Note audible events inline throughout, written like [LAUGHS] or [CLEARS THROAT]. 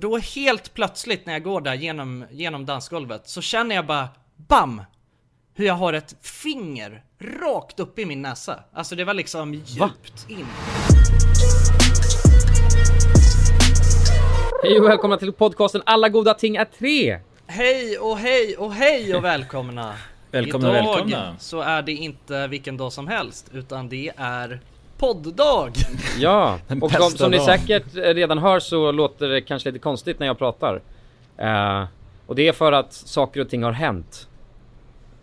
Och då helt plötsligt när jag går där genom, genom dansgolvet så känner jag bara BAM! Hur jag har ett finger rakt upp i min näsa. Alltså det var liksom djupt in. Hej och välkomna till podcasten Alla goda ting är tre! Hej och hej och hej och välkomna! [LAUGHS] Välkomna, Idag välkomna. så är det inte vilken dag som helst utan det är podddag! Ja, [LAUGHS] och som, som ni säkert redan hör så låter det kanske lite konstigt när jag pratar. Eh, och det är för att saker och ting har hänt.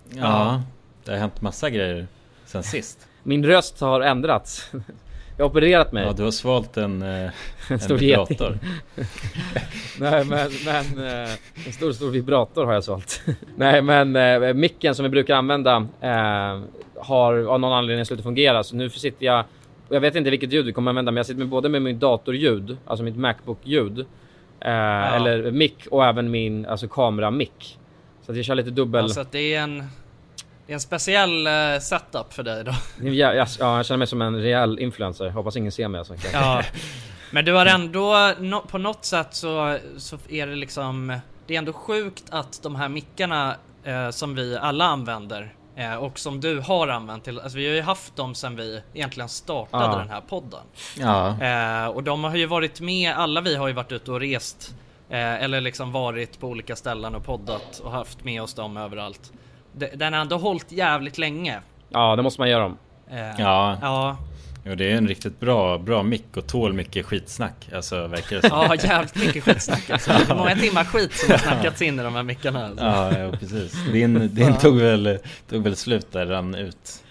Ja, det har hänt massa grejer sen sist. Min röst har ändrats. Jag har opererat mig. Ja, du har svalt en, eh, [LAUGHS] en stor vibrator. [LAUGHS] Nej men, men eh, en stor stor vibrator har jag sålt. Nej men eh, micken som vi brukar använda eh, har av någon anledning slutat fungera så nu sitter jag och jag vet inte vilket ljud vi kommer använda men jag sitter med både med min datorljud, alltså mitt Macbook-ljud eh, eller mick och även min alltså kamera-mick. Så att jag kör lite dubbel... Alltså att det är en, det är en speciell eh, setup för dig då. [LAUGHS] Ja, ja, ja, jag känner mig som en rejäl influencer. Hoppas ingen ser mig alltså. [LAUGHS] Ja. Men du har ändå, nå- på något sätt så, så är det liksom Det är ändå sjukt att de här mickarna eh, som vi alla använder och som du har använt till, alltså vi har ju haft dem sen vi egentligen startade Ja. den här podden. Ja, Eh, och de har ju varit med, alla vi har ju varit ute och rest eh, eller liksom varit på olika ställen och poddat och haft med oss dem överallt. De, den har ändå hållit jävligt länge. Ja, det måste man göra om. Eh, ja. ja. Jo, det är en riktigt bra, bra mick och tål mycket skitsnack. Alltså verkar det som. Ja, jävligt mycket skitsnack alltså. [LAUGHS] Det är många timmar skit som har snackats in i de här mickarna alltså. Ja, ja, precis. Din, din tog, väl, tog väl slut där, rann ut.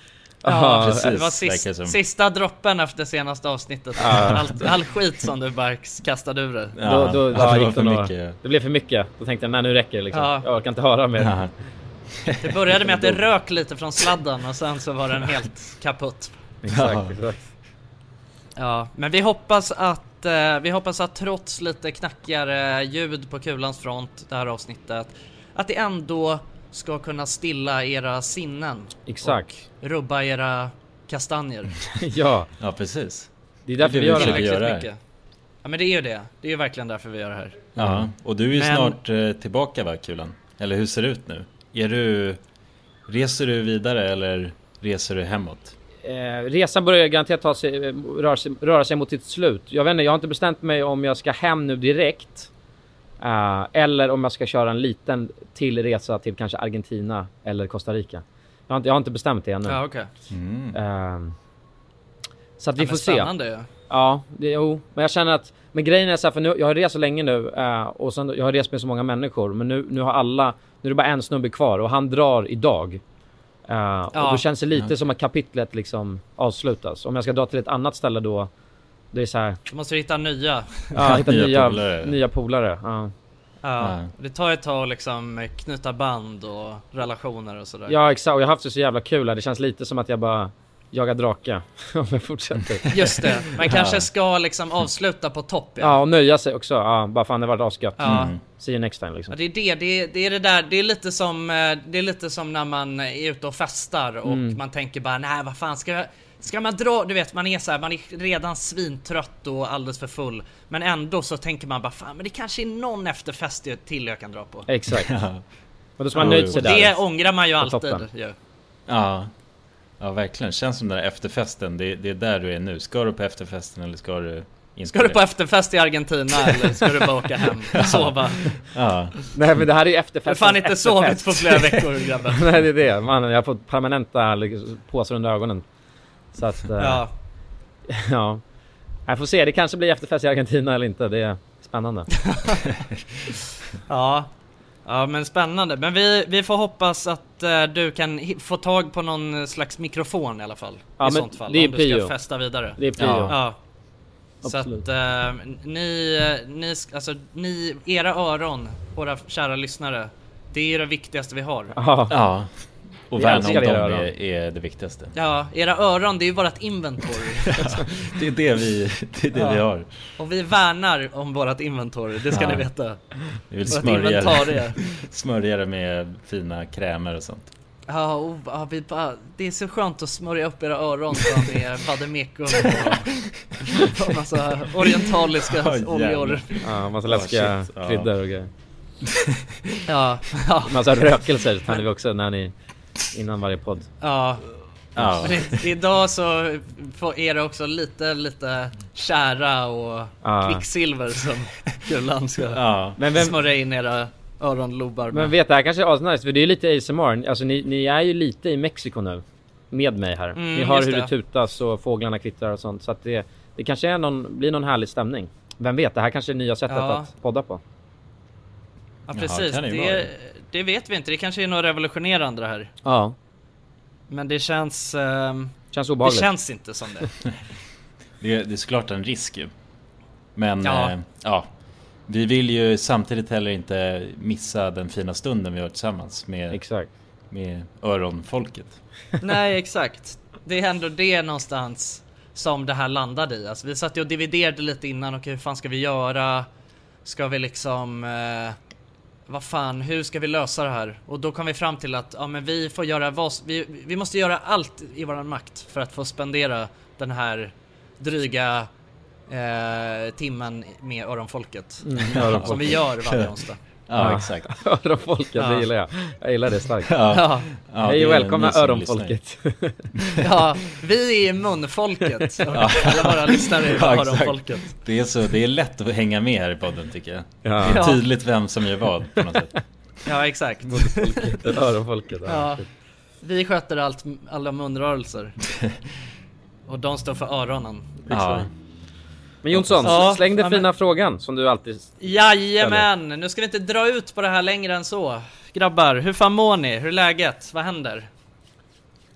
Ja, precis, det var sist, sista droppen efter senaste avsnittet. Ja. All, all skit som du bara kastade ur dig. Ja, då, då, ja, ja, det var för mycket. Det blev för mycket. Då tänkte jag, nej nu räcker det liksom. Ja. Jag orkar inte höra mer. Ja. Det började med att det [LAUGHS] rök lite från sladden och sen så var den helt kaputt. Exakt, Ja. exakt. Ja, men vi hoppas att eh, vi hoppas att trots lite knackigare ljud på kulans front det här avsnittet att det ändå ska kunna stilla era sinnen. Exakt. Och rubba era kastanjer. [LAUGHS] ja, ja, precis. det är därför Det vi är gör det vi här. göra. mycket. Ja men det är ju det. Det är ju verkligen därför vi gör det här. Ja, och du är ju Men- snart eh, tillbaka va, Kulan? Eller hur ser det ut nu? Är du... Reser du vidare eller reser du hemåt? Eh, resan börjar garanterat ta sig, eh, röra, sig, röra sig mot sitt slut. Jag vet inte, jag har inte bestämt mig om jag ska hem nu direkt. eh, eller om jag ska köra en liten till resa till kanske Argentina eller Costa Rica. Jag har inte, jag har inte bestämt det ännu. Ja okej. Mm. Eh, så att vi Ja, får se. Spännande ju. Ja, det, jo. Men jag känner att, men grejen är så här, för nu, jag har rest så länge nu eh, och sen, jag har rest med så många människor. Men nu, nu har alla, nu är det bara en snubbe kvar och han drar idag. Och Ja. då känns det lite Ja. som att kapitlet liksom avslutas. Om jag ska dra till ett annat ställe då, det är så här, Du måste hitta nya. ja, hitta [LAUGHS] Nya nya, polare. nya polare. Ja. Ja. Det tar ett tag att liksom knyta band och relationer och sådär. ja, exakt. Och jag har haft det så jävla kul här. Det känns lite som att jag bara jagar drake. [LAUGHS] Om jag fortsätter. Just det. Man kanske Ja. ska liksom avsluta på topp ja. Ja, och nöja sig också. Ja, bara fan det var asgött. Ja. Mm. See you next time liksom. Ja, det är det, det är, det är det där, det är lite som, eh, det är lite som när man är ute och festar och Mm. man tänker bara nej vad fan ska jag, ska man dra, du vet man är så här, man är redan svintrött och alldeles för full Men ändå så tänker man bara fan men det kanske är någon efterfest till jag kan dra på Exakt. [LAUGHS] Och då ska man nöjt sig Det där. ångrar man ju alltid ju. Ja. Ja verkligen, känns som den där efterfesten, det, det är där du är nu. Ska du på efterfesten eller ska du inte Ska du på efterfest i Argentina [LAUGHS] eller ska du bara åka hem och sova? Ja, Nej men det här är ju Jag har efterfest. fan inte sovit på flera veckor grabbar [LAUGHS] Nej det är det. Man, jag har fått permanenta påsar under ögonen. Så att... eh, Ja, [LAUGHS] ja. Jag får se, det kanske blir efterfest i Argentina eller inte. Det är spännande. ja Ja men spännande, men vi, vi får hoppas att eh, du kan få tag på någon slags mikrofon i alla fall Ja, I men sånt fall, det är om du ska festa vidare Det är prio. Ja. Ja Så att eh, ni, ni, sk- alltså ni, era öron, våra kära lyssnare Det är det viktigaste vi har Ja. ja. Och Vi värna om dem är, är det viktigaste. Ja, era öron det är ju vårat inventory [LAUGHS] Det är det vi, det är det Ja. vi har. Och vi värnar om vårat inventory, det ska Ja. ni veta Vi vill smörja [LAUGHS] smörja det med fina krämer och sånt. Ja, och, ja vi bara, det är så skönt att smörja upp era öron med vademekum och, [LAUGHS] och massa orientaliska Ja, oljor. Ja, massa Oh, läskiga ja. kryddor och grejer. Ja, ja, Massa rökelser tar vi också när ni... Innan varje podd. ja. Ja, Men i- idag så är det också lite, lite kära och Ja. kvicksilver som [LAUGHS] Kulan ska ja. Men vem... smörja in era öronlobar Men med. vet, det här kanske är asnice för det är lite ASMR. Alltså ni, ni är ju lite i Mexiko nu. Med mig här. Mm, ni hör hur det. det. tutas och fåglarna kvittrar och sånt. Så att det, det kanske är någon, blir någon härlig stämning. Vem vet, det här kanske är nya sättet Ja. att podda på. Ja Jaha, precis, kan det det. Det vet vi inte. Det kanske är något revolutionerande det här. Ja. Men det känns... ehm, Känns det obehagligt. känns inte som det. [LAUGHS] Det, det är såklart en risk ju. Men Ja. Eh, ja, vi vill ju samtidigt heller inte missa den fina stunden vi har tillsammans med, Exakt. med öronfolket. [LAUGHS] Nej [LAUGHS] exakt. Det är ändå det någonstans som det här landade i. Alltså, vi satt ju och dividerade lite innan. Okej hur fan ska vi göra? Ska vi liksom... Eh, vad fan, hur ska vi lösa det här? Och då kom vi fram till att ja, men vi får göra vad, vi, vi måste göra allt i våran makt för att få spendera den här dryga eh, timmen med öronfolket. Mm, [LAUGHS] Som öronfolket. vi gör varje onsdag. [LAUGHS] Ja, Ja. exakt. [LAUGHS] öronfolket, Ja. det gillar jag. Jag gillar det starkt. Ja, Ja, ja, Hej och välkomna öronfolket. [LAUGHS] ja, vi är munfolket. [LAUGHS] Alla våra lyssnare är Ja, öronfolket. Det är, så, det är lätt att hänga med här i podden tycker jag. Ja. Det är tydligt vem som gör vad på något sätt. Ja, exakt. Munfolket, öronfolket. Ja. Ja, vi sköter allt, alla munrörelser. Och de står för öronen. Ja. Men Jonsson, Ja, släng den ja, men- fina frågan som du alltid... Jajamän! Nu ska vi inte dra ut på det här längre än så. Grabbar, hur fan mår ni? Hur är läget? Vad händer?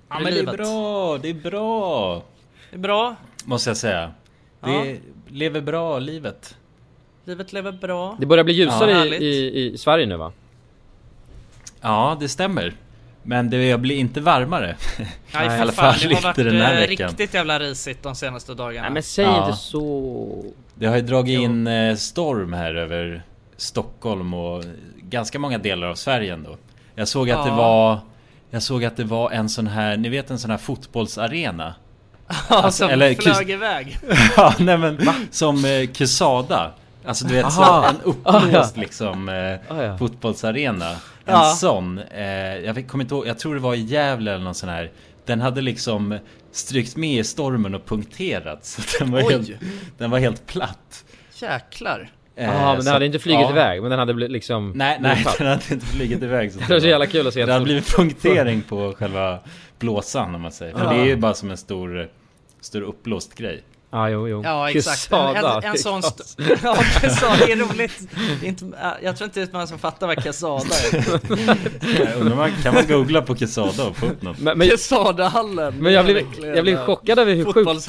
Ja men det är livet? bra, det är bra. Det är bra? Måste jag säga. Det Ja. lever bra livet. Livet lever bra? Det börjar bli ljusare Ja, i, i, i Sverige nu va? Ja, det stämmer. Men det blir inte varmare. [LAUGHS] Nej, i alla fall det har inte varit den här eh, veckan. riktigt jävla risigt de senaste dagarna. Nej men säg Ja. inte så... Det har ju dragit Jo. in eh, storm här över Stockholm och ganska många delar av Sverige ändå. Jag såg att det Ja. var Jag såg att det var en sån här, ni vet en sån här fotbollsarena? [LAUGHS] Ja, som eller flög kus- iväg. [LAUGHS] ja, nej men som eh, Quesada. Alltså du vet så, en uppblåst liksom eh, Ah, ja. fotbollsarena. En Ja. sån. Eh, jag kommer inte ihåg, jag tror det var i Gävle eller någon sån här. Den hade liksom strykt med i stormen och punkterats. Så den var, Oj. helt, den var helt platt. Jäklar. Eh, Ja men den så- hade inte flugit ja. iväg, men den hade blivit liksom... Nej, nej den hade inte flugit iväg. Så [LAUGHS] Det var så jävla kul att se. det hade blivit punktering på själva blåsan om man säger. För Ja. det är ju bara som en stor, stor uppblåst grej. Ja jo jo. Ja exakt. Quesada. En, en, en sån... [LAUGHS] Ja, Quesada, det är roligt. Det är inte, äh, jag tror inte det är man som fattar vad Quesada är. Man- kan man googla på Quesada och få upp något? men, men, Quesadahallen. men jag blev, jag blev äh, chockad över hur sjukt,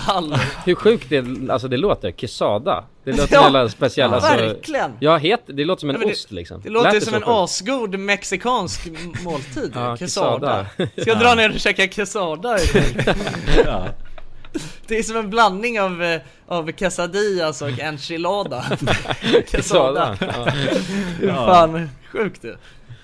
hur sjukt det, alltså det låter. Quesada. Det låter [LAUGHS] Ja. jävla speciellt. Ja, Alltså, Verkligen. Ja, het, det låter som en det- ost liksom. Det låter som en sjukt? asgod mexikansk måltid. Ja, quesada. quesada. Ska jag dra ner och käka quesada? Ja. [LAUGHS] Det är som en blandning av, eh, av quesadillas och [LAUGHS] enchilada. [LAUGHS] Quesada. Ja. Fan sjukt det.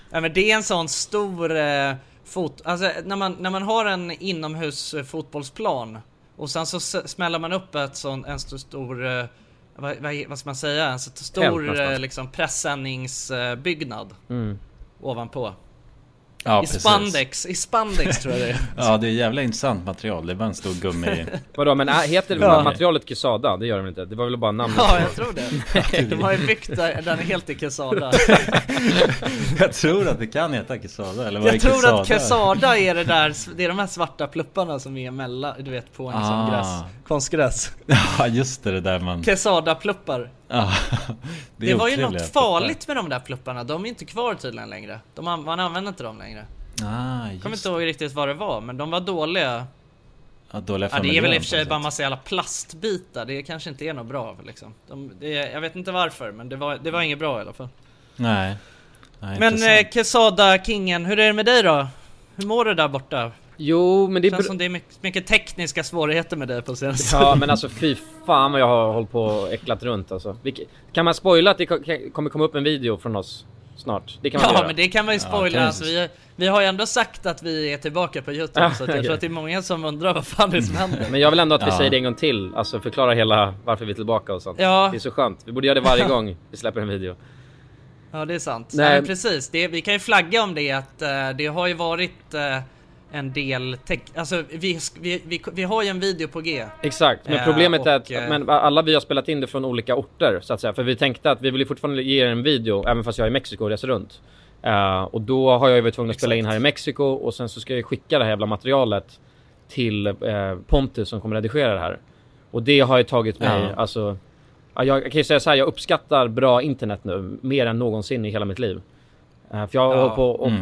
Nej men det är en sån stor eh, fot... Alltså när man, när man har en inomhus eh, fotbollsplan och sen så smäller man upp ett sån, en stor, stor eh, vad, vad, vad ska man säga? En stor nästan. eh, liksom pressändningsbyggnad Mm. ovanpå. Ja, I precis. spandex, i spandex tror jag det är. [LAUGHS] Ja, det är jävla intressant material. Det är bara en stor gummi. Vadå men äh, heter Ja. materialet Quesada? Det gör de inte. Det var väl bara namnet? Ja, jag tror det. [LAUGHS] [LAUGHS] De har ju byggt den helt i quesada. Jag tror att det kan heta Quesada, eller vad är Jag tror Quesada? att quesada är det där, det är de här svarta plupparna som är emellan, du vet på en sån Ah. gräs, konstgräs. Ja, just det, det där man... Quesada [LAUGHS] Det, är var ju något farligt med de där plupparna, de är inte kvar tydligen längre. De, an- man använder inte dem längre. Ah, kommer inte ihåg riktigt vad det var, men de var dåliga. ja, dåliga Ja, det är väl i och för sig bara massa jävla plastbitar, det kanske inte är något bra liksom. De, det, jag vet inte varför, men det var, det var inget bra i alla fall. Nej. Nej Men eh, Quesada Kingen, hur är det med dig då? Hur mår du där borta? Jo men det Det känns är... som det är mycket, mycket tekniska svårigheter med dig på senaste Ja [LAUGHS] men alltså fy fan vad jag har hållit på och äcklat runt alltså. Kan man spoila att det kommer komma upp en video från oss? snart. Det kan man Ja göra. men det kan man ju spoila, Ja, alltså, vi, vi har ju ändå sagt att vi är tillbaka på Youtube Ja, så att jag okej. tror att det är många som undrar vad fan det är som händer. Men jag vill ändå att vi Ja. säger det en gång till, alltså förklara hela varför vi är tillbaka och sånt. Ja. Det är så skönt. Vi borde göra det varje gång vi släpper en video. Ja det är sant. Nej. Nej, men precis, det, vi kan ju flagga om det att eh, det har ju varit eh, en del tech, alltså vi, vi, vi, vi har ju en video på G. Exakt, men Eh, problemet är och, att eh, men alla vi har spelat in det från olika orter så att säga. För vi tänkte att vi vill ju fortfarande ge er en video även fast jag är i Mexiko och reser runt. Eh, och då har jag ju varit tvungen att spela in här i Mexiko och sen så ska jag skicka det här jävla materialet till eh, Pontus som kommer redigera det här. Och det har ju tagit mig, Ja. alltså ja, jag kan ju säga så här, jag uppskattar bra internet nu mer än någonsin i hela mitt liv. Eh, för jag har hållit på och Mm.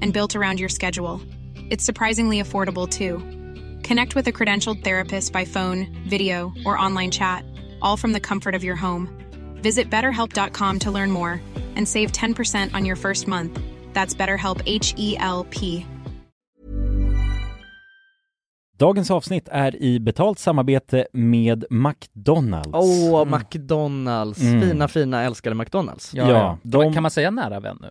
and built around your schedule. It's surprisingly affordable too. Connect with a credentialed therapist by phone, video, or online chat, all from the comfort of your home. Visit betterhelp.com to learn more and save 10% on your first month. That's BetterHelp H E L P. Dagens avsnitt är i betalt samarbete med McDonalds. Åh, McDonalds! Mm. Fina, fina, älskade McDonalds. Ja, Ja, de- kan man säga nära vän nu?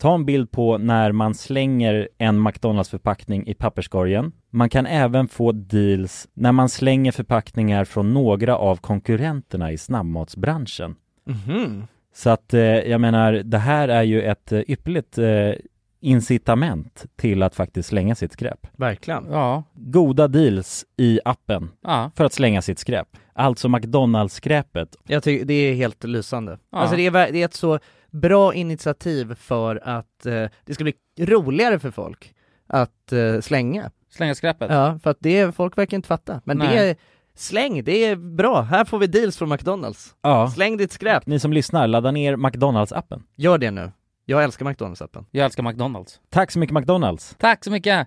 ta en bild på när man slänger en McDonalds-förpackning i papperskorgen. Man kan även få deals när man slänger förpackningar från några av konkurrenterna i snabbmatsbranschen. Mhm. Så att eh, jag menar, det här är ju ett eh, ypperligt eh, incitament till att faktiskt slänga sitt skräp. Verkligen. Ja. Goda deals i appen Ja. för att slänga sitt skräp. Alltså McDonalds-skräpet. Jag tycker det är helt lysande. Ja. Alltså det är, det är ett så bra initiativ för att eh, det ska bli roligare för folk att eh, slänga. Slänga skräpet. Ja, för att det, folk verkar inte fatta. Men det Nej. är, släng, det är bra. Här får vi deals från McDonalds. Ja. Släng ditt skräp. Ni som lyssnar, ladda ner McDonalds-appen. Gör det nu. Jag älskar McDonalds-appen. Jag älskar McDonalds. Tack så mycket McDonalds! Tack så mycket!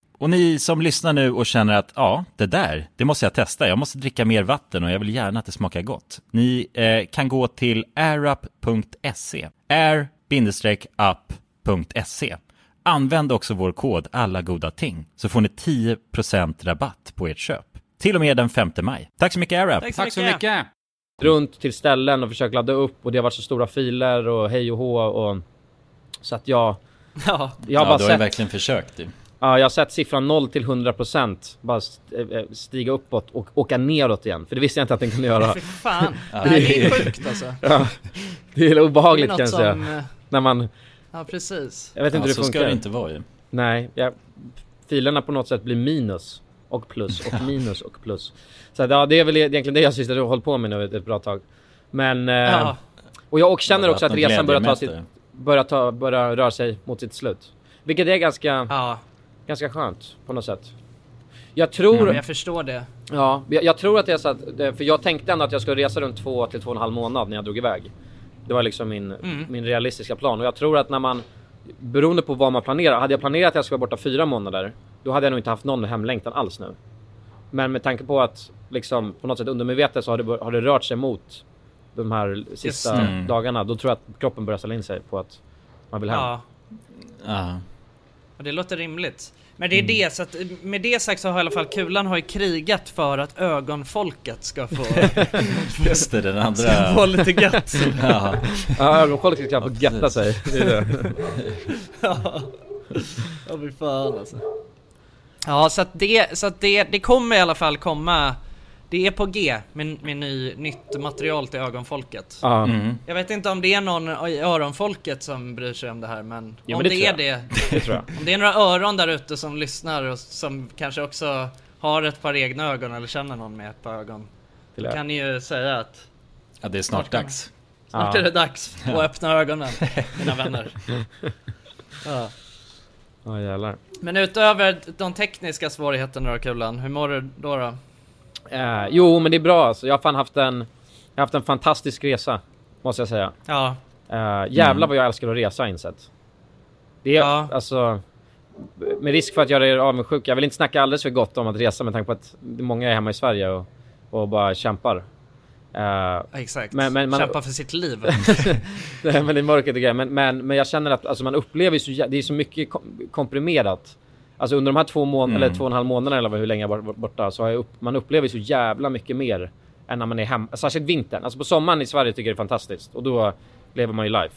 Och ni som lyssnar nu och känner att ja, det där, det måste jag testa. Jag måste dricka mer vatten och jag vill gärna att det smakar gott. Ni eh, kan gå till airup.se. air-up.se. Använd också vår kod alla goda ting så får ni 10% rabatt på ert köp. Till och med den 5 maj. Tack så mycket AirUp! Tack så mycket! runt till ställen och försökt ladda upp och det har varit så stora filer och hej och hå och så att jag Ja, jag har ja, bara du har ju sett verkligen försökt ju. Ja, jag har sett siffran 0 till 100% bara st- eh, stiga uppåt och åka neråt igen för det visste jag inte att den kunde göra. fy fan. Nej, det är sjukt alltså. ja, det är Det är obehagligt kan jag säga. som... eh, När man Ja, precis. jag vet inte Ja, hur det så funkar. ska det inte vara ju. Nej, jag, filerna på något sätt blir minus och plus och [LAUGHS] minus och plus. Så att, ja, det är väl egentligen det jag sysslar och hållit på med nu ett, ett bra tag. Men eh, Ja. och jag och känner också att resan börjar ta sitt, börjar ta, börjar röra sig mot sitt slut. Vilket är ganska, Ja, ganska skönt på något sätt. Jag tror, men jag förstår det. ja, jag, jag tror att det är så att, för jag tänkte ändå att jag skulle resa runt två till två och en halv månad när jag drog iväg. Det var liksom min, Mm. min realistiska plan och jag tror att när man beroende på vad man planerar. Hade jag planerat att jag skulle vara borta fyra månader, då hade jag nog inte haft någon hemlängtan alls nu. Men med tanke på att liksom på något sätt undermedvetet så har det, har det rört sig mot de här sista. Mm. dagarna. Då tror jag att kroppen börjar ställa in sig på att man vill hem. Ja, Ja. Och det låter rimligt. Men det är det, så att med det sagt så har i alla fall Kulan har ju krigat för att ögonfolket ska få, [LAUGHS] Just det, den ska få andra... lite gött. [LAUGHS] Ja. Ja, ögonfolket ska få götta sig. Det är det. [LAUGHS] Ja, ja fy fan alltså. Ja, så att, det, så att det, det kommer i alla fall komma. Det är på G med, med ny, nytt material till ögonfolket. Ja. Mm. Jag vet inte om det är någon i öronfolket som bryr sig om det här men Jo, om men det, det är det, [LAUGHS] om det är några öron där ute som lyssnar och som kanske också har ett par egna ögon eller känner någon med ett par ögon. Då kan ni ju säga att ja, det är snart dags. snart Ja. är det dags att [LAUGHS] öppna ögonen, mina vänner. [LAUGHS] Ja. Ja jävlar. Men utöver de tekniska svårigheterna då Kulan, hur mår du då? då? Eh, jo men det är bra alltså. Jag har fan haft en, jag har haft en fantastisk resa. Måste jag säga. Ja, Uh, jävlar vad jag älskar att resa insett. Det är Ja. alltså... Med risk för att göra er avundsjuk. Jag vill inte snacka alldeles för gott om att resa med tanke på att många är hemma i Sverige och, och bara kämpar. Uh, exakt. Men- men man- Kämpa för sitt liv. [LAUGHS] det är väldigt mörkret och grejer. Men, men, men jag känner att alltså, man upplever så, det är så mycket kom- komprimerat. Alltså under de här två månaderna, eller två och en halv månaderna eller hur länge jag var borta, så har jag upp, man upplever så jävla mycket mer än när man är hemma. Särskilt vintern. Alltså på sommaren i Sverige tycker jag det är fantastiskt och då lever man ju life.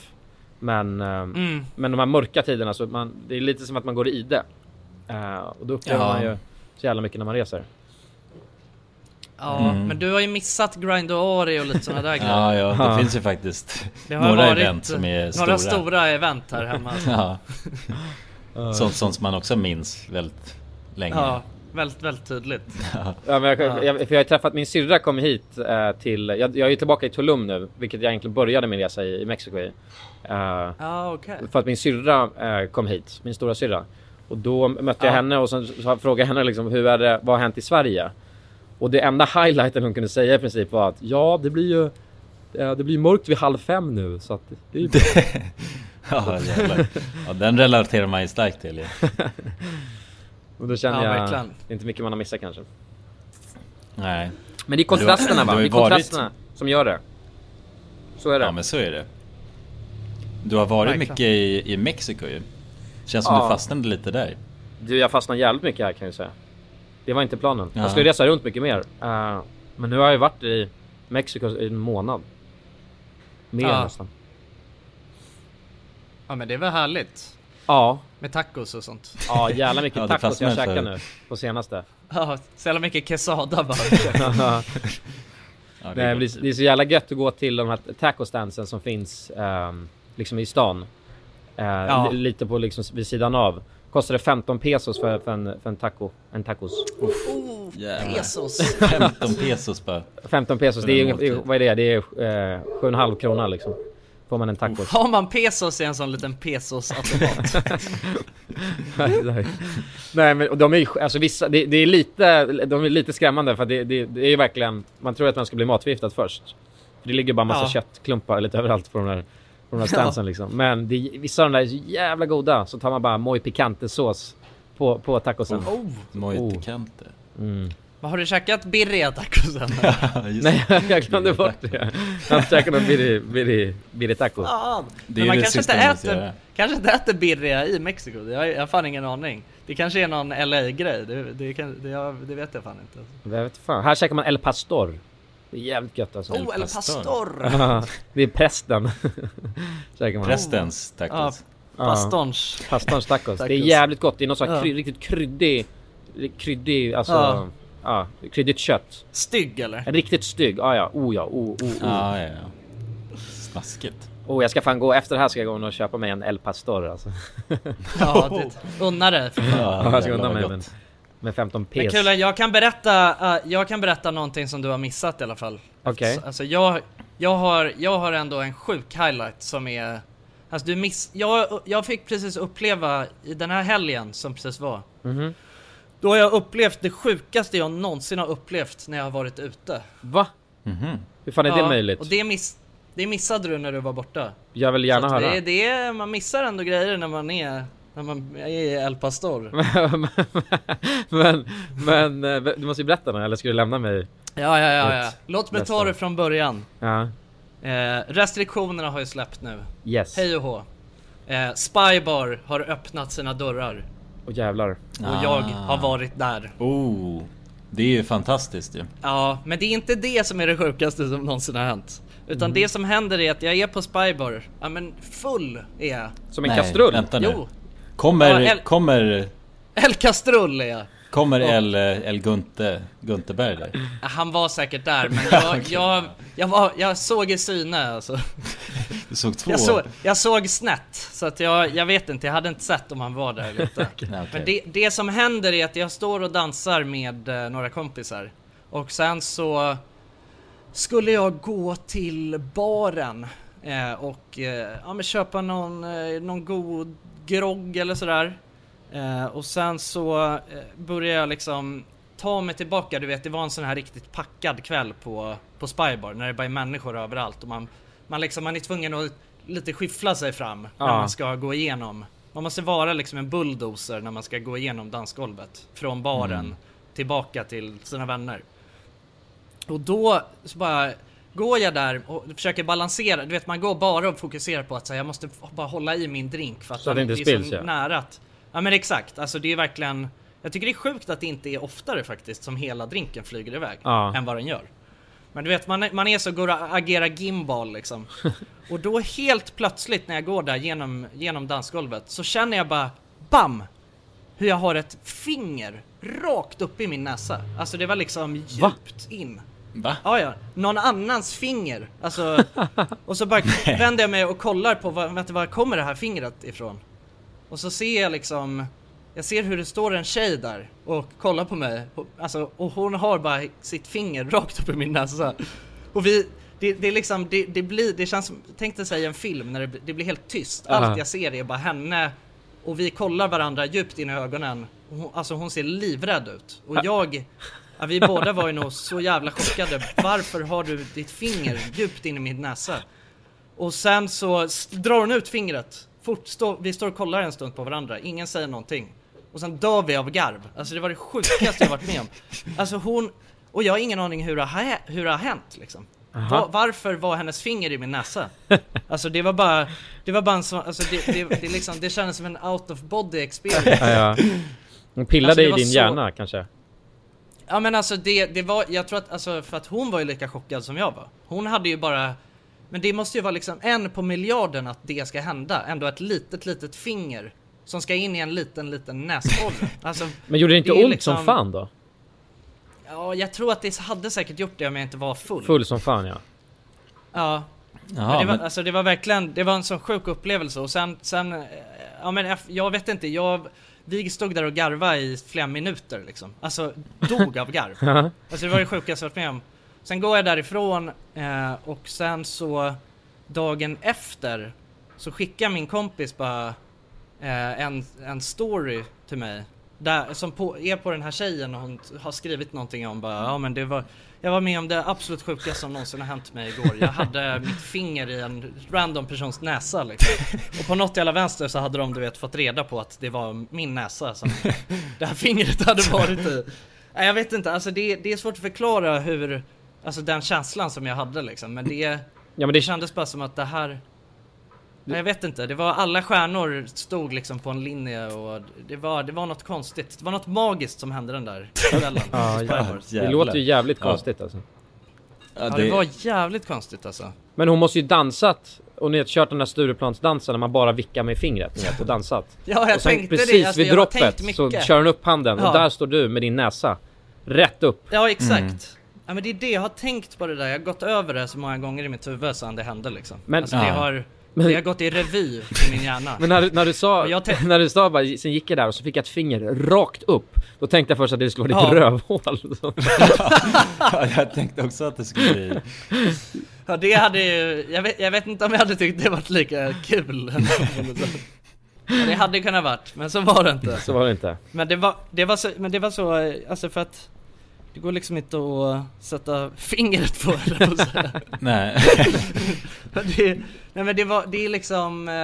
Men, eh, Mm. men de här mörka tiderna, så man, det är lite som att man går i ide. Eh, och då upplever Ja. man ju så jävla mycket när man reser. Ja, Mm. men du har ju missat Grind Ori och lite sådana där [LAUGHS] grejer. Ja, ja, det Ja. finns ju faktiskt Det har några varit event som är några stora. stora event här hemma. [LAUGHS] Ja. Sånt, sånt som man också minns väldigt länge. Ja, väldigt, väldigt tydligt. [LAUGHS] Ja, men jag, Ja. jag, för jag har ju träffat min syrra kom hit eh, till, jag, jag är ju tillbaka i Tulum nu, vilket jag egentligen började min resa i, i Mexiko i. Eh, Ja, okej. För att min syrra eh, kom hit, min stora syrra. Och då mötte jag Ja. henne och sen så frågade jag henne liksom, hur är det, vad har hänt i Sverige? Och det enda [LAUGHS] highlighten hon kunde säga i princip var att ja, det blir ju ja, det blir mörkt vid halv fem nu så att det är ju [LAUGHS] [LAUGHS] Ja jävlar. Ja den relaterar man ju starkt till ju. [LAUGHS] Och då känner Ja, jag, verkligen. det är inte mycket man har missat kanske. Nej. Men det är kontrasterna va? Det är kontrasterna som gör det. Så är det. Ja men så är det. Du har varit Verkligen. mycket i, i Mexiko ju. Känns som Ja. du fastnade lite där. Du, jag fastnade jävligt mycket här kan jag säga. Det var inte planen. Ja. Jag skulle resa runt mycket mer. Eh, men nu har jag ju varit i Mexiko i en månad. Mer Ja. nästan. Ja men det är väl härligt. Ja, Med tacos och sånt. ja jävla mycket [LAUGHS] Ja, tacos jag käkar nu på senaste. Ja, så jävla mycket quesada bara. [LAUGHS] Ja, det är det, är, så jävla gött att gå till de här tacostansen som finns ehm, liksom i stan. Eh, Ja. li- Lite på liksom vid sidan av. Kostar det 15 pesos för, för, en, för en taco. En tacos. Oh, Jävlar. pesos. 15 pesos bara. 15 pesos, det är, vad är det? Det är eh, 7,5 krona liksom. Får man en tacos. Har man pesos i en sån liten pesos-automat? [LAUGHS] Nej men de är ju, alltså vissa, det, det är lite, de är lite skrämmande för det, det, det är ju verkligen, man tror att man ska bli matförgiftad först. För det ligger bara massa Ja. köttklumpar lite överallt på de där, på de där stansen liksom. Men det, vissa av de där är så jävla goda. Så tar man bara muy picante sås på, på tacosen. oh. Muy Oh. picante. Mm. Vad har du käkat birria tacosen? [LAUGHS] Ja, Nej jag glömde bort det. Jag har inte käkat någon birri, birri, birri taco. Fan. Det Men är man det kanske inte, man äter, kanske inte äter birria i Mexiko. Det har jag, jag har fan ingen aning. Det kanske är någon LA-grej. Det, det, det, jag, det vet jag fan inte. Jag vet fan. Här käkar man El Pastor. Det är jävligt gött alltså. Oh, El pastor. Pastor! [LAUGHS] det är prästen. [LAUGHS] man. Prästens Ja, tacos. pastorns. Pastorns tacos. Det är Tacos. jävligt gott. Det är något sånt här Ja. kry, riktigt kryddig, kryddig, alltså, Ja. Ja. kryddigt kött. Stygg eller? Riktigt stygg. Ah, ja, oh ja, oh, oh, oh. Ja, ja, ja. Snaskigt. oh. Jag ska fan gå, efter det här ska jag gå och köpa mig en El Pastor alltså. [LAUGHS] Ja, det, unna dig. [LAUGHS] Ja, jag ska unna mig gott. med, med 15 Men pes. Kulan, jag kan berätta, uh, jag kan berätta någonting som du har missat i alla fall. Okej. Alltså jag, jag har, jag har ändå en sjuk highlight som är Alltså du miss, jag, jag fick precis uppleva i den här helgen som precis var Mhm. Då har jag upplevt det sjukaste jag någonsin har upplevt när jag har varit ute Va? Mhm. Hur fan är det Ja, möjligt? Och det, miss, det missade du när du var borta Jag vill gärna höra. det, det är, man missar ändå grejer när man är, när man är i El Pastor [LAUGHS] men, men, eh, du måste ju berätta nu eller ska du lämna mig? Ja ja ja, ja. Åt Låt mig ta det från början Ja. eh, Restriktionerna har ju släppt nu Yes. Hej och hå. Eh, Spybar har öppnat sina dörrar Och jävlar. och jag har varit där. Oh, det är ju fantastiskt ju. Ja, men det är inte det som är det sjukaste som någonsin har hänt. Utan det som händer är att jag är på Spybar, ja men full är jag. Som en Nej, kastrull? Vänta nu. Jo, Kommer, Ja, El- kommer, El Castrull är jag. Kommer. El, El Gunte, Gunteberg där? Han var säkert där, men [LAUGHS] jag, jag, jag, var, jag såg i syne alltså. [LAUGHS] Du såg två? Jag, såg, jag såg snett, så att jag, jag vet inte, jag hade inte sett om han var där eller inte. [LAUGHS] Okej. Men det, det som händer är att jag står och dansar med eh, några kompisar och sen så skulle jag gå till baren eh, och eh, ja, men köpa någon, eh, någon god grogg eller sådär. Eh, och sen så eh, börjar jag liksom ta mig tillbaka, du vet det var en sån här riktigt packad kväll på, på Spybar när det bara är människor överallt och man, man, liksom, man är tvungen att lite skiffla sig fram när Ja. man ska gå igenom. Man måste vara liksom en bulldozer när man ska gå igenom dansgolvet från baren tillbaka till sina vänner. Och då så bara går jag där och försöker balansera. Du vet man går bara och fokuserar på att så här, jag måste bara hålla i min drink för att, Så att det inte är spills, så ja. nära att, Ja men exakt, alltså det är verkligen Jag tycker det är sjukt att det inte är oftare faktiskt som hela drinken flyger iväg Ja. än vad den gör. Men du vet man, är- man är så, går och agerar gimbal liksom. [LAUGHS] Och då helt plötsligt när jag går där genom, genom dansgolvet så känner jag bara BAM! Hur jag har ett finger rakt upp i min näsa. Alltså det var liksom djupt in. Va? Ja, ja. Någon annans finger. Alltså, [LAUGHS] och så bara vänder jag mig och kollar på vad, vänta, var kommer det här fingret ifrån? Och så ser jag liksom, jag ser hur det står en tjej där och kollar på mig. Och, alltså, och hon har bara sitt finger [LAUGHS] rakt upp i min näsa. Och vi, det, det är liksom, det, det blir, det känns som, tänk dig säga en film när det, blir- det blir helt tyst. Allt Aha. jag ser är bara henne Och vi kollar varandra djupt in i ögonen. Och hon, alltså hon ser livrädd ut. Och jag, ja, vi båda var ju nog så jävla chockade. Varför har du ditt finger djupt in i min näsa? Och sen så drar hon ut fingret. Fort, stå, vi står och kollar en stund på varandra, ingen säger någonting. Och sen dör vi av garv. Alltså det var det sjukaste jag varit med om. [LAUGHS] Alltså hon, och jag har ingen aning hur det har, hur det har hänt liksom. Va, varför var hennes finger i min näsa? [LAUGHS] Alltså det var bara, det var bara en sån, alltså det, det, det, liksom, det kändes som en out of body experience. Ja. Hon pillade Alltså, det i din så- hjärna kanske? Ja men alltså det, det var, jag tror att, alltså för att hon var ju lika chockad som jag var. Hon hade ju bara, men det måste ju vara liksom en på miljarden att det ska hända. Ändå ett litet, litet finger som ska in i en liten, liten näsborre. [LAUGHS] Alltså, Men gjorde det inte det ont liksom- som fan då? ja jag tror att det hade säkert gjort det om jag inte var full. Full som fan ja. Ja. men Jaha, det var, men, alltså det var verkligen, det var en sån sjuk upplevelse och sen, sen, eh, ja men jag- jag vet inte, jag, vi stod där och garvade i flera minuter liksom. Alltså, dog av garv. [LAUGHS] Alltså det var det sjukaste jag varit med om. Sen går jag därifrån eh, och sen så dagen efter så skickar min kompis bara eh, en, en story till mig där, som på, är på den här tjejen och hon har skrivit någonting om bara ja men det var jag var med om det absolut sjukaste som någonsin har hänt mig igår. Jag hade [LAUGHS] mitt finger i en random persons näsa liksom. Och på något jävla vänster så hade de du vet fått reda på att det var min näsa som det här fingret hade varit i. [LAUGHS] Nej, jag vet inte, alltså det, det är svårt att förklara hur, alltså den känslan som jag hade liksom. Men det, [CLEARS THROAT] Ja men det det, kändes bara som att det här Nej, jag vet inte, det var alla stjärnor stod liksom på en linje och det var, det var något konstigt. Det var något magiskt som hände den där kvällen. [LAUGHS] Ja, det låter ju jävligt Ja. konstigt alltså. ja, Ja, det var jävligt konstigt alltså. Men hon måste ju dansat och ni har kört den där Stureplansdansen när man bara vickar med fingret ni vet, och dansat. [LAUGHS] Ja, jag och sen tänkte precis det. Alltså, vid droppet så kör hon upp handen Ja. och där står du med din näsa. Rätt upp. Ja, exakt. Mm. Ja, men det är det, jag har tänkt på det där. Jag har gått över det så många gånger i mitt huvud sedan det hände liksom. Men- alltså, det, Ja. har, Men- det har gått i revy i min hjärna. Men när, du- när du sa, när du sa bara, sen gick jag där och så fick jag ett finger rakt upp. Då tänkte jag först att det skulle vara ditt Ja. rövhål. [LAUGHS] Ja, jag tänkte också att det skulle bli... Ja, det hade ju, jag vet, jag vet inte om jag hade tyckt det varit lika kul. [LAUGHS] det hade kunnat varit, men så var det inte. så var det inte. Men det var, det var så, men det var så, alltså för att det går liksom inte att sätta fingret på säga. [LAUGHS] Nej. [LAUGHS] Men det, nej men det var, det är liksom eh,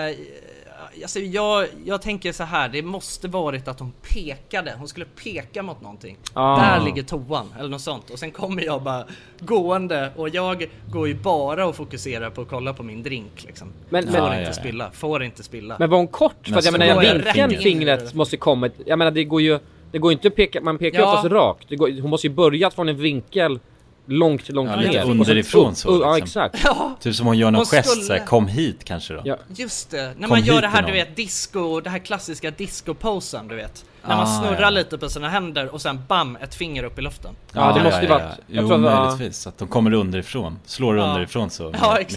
Alltså jag, jag tänker så här, det måste varit att hon pekade, hon skulle peka mot någonting. Ah. Där ligger toan, eller något sånt. Och sen kommer jag bara gående och jag går ju bara och fokuserar på att kolla på min drink liksom. Men, Får men, inte ja, ja. spilla, får inte spilla. men var hon kort? För att jag Men menar, vinkeln fingret det. måste kommit. Jag menar det går ju, det går inte att peka, man pekar ju Ja. oftast rakt. Det går, hon måste ju börjat från en vinkel långt, långt Ja, ner. lite underifrån så, Ja liksom. exakt. Ja, Typ som hon gör någon Hon gest skulle- såhär, kom hit kanske då. Ja. just det. När Kom man gör det här du vet, disco, det här klassiska disco-posen du vet. När man Ah, snurrar ja. lite på sina händer och sen bam, ett finger upp i luften. Ja, det måste ju varit- jag Jo, möjligtvis. Att de kommer underifrån. Slår Ja. underifrån så. Ja, exakt.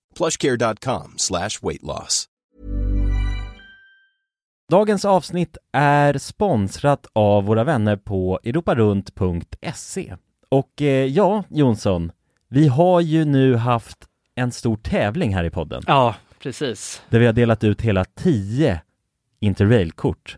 plushcare.com slash weight loss. Dagens avsnitt är sponsrat av våra vänner på europarunt.se. Och eh, ja, Jonsson, vi har ju nu haft en stor tävling här i podden. Ja, precis. Där vi har delat ut hela 10 Interrail-kort.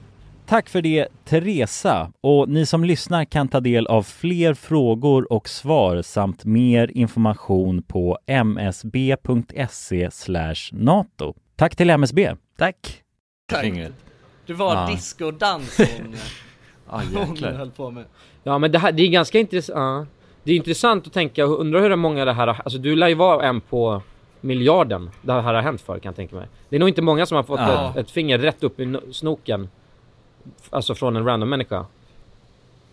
Tack för det Teresa och ni som lyssnar kan ta del av fler frågor och svar samt mer information på msb.se nato. Tack till MSB. Tack. Tack. Det var Ja. discodans [LAUGHS] hon, Ja, hon höll på med. Ja men det här, det är ganska intressant. Det är intressant att tänka, undrar hur många det här har, alltså du lär ju vara en på miljarden det här har hänt för kan jag tänka mig. Det är nog inte många som har fått Ja. ett, ett finger rätt upp i no- snoken. Alltså från en random människa.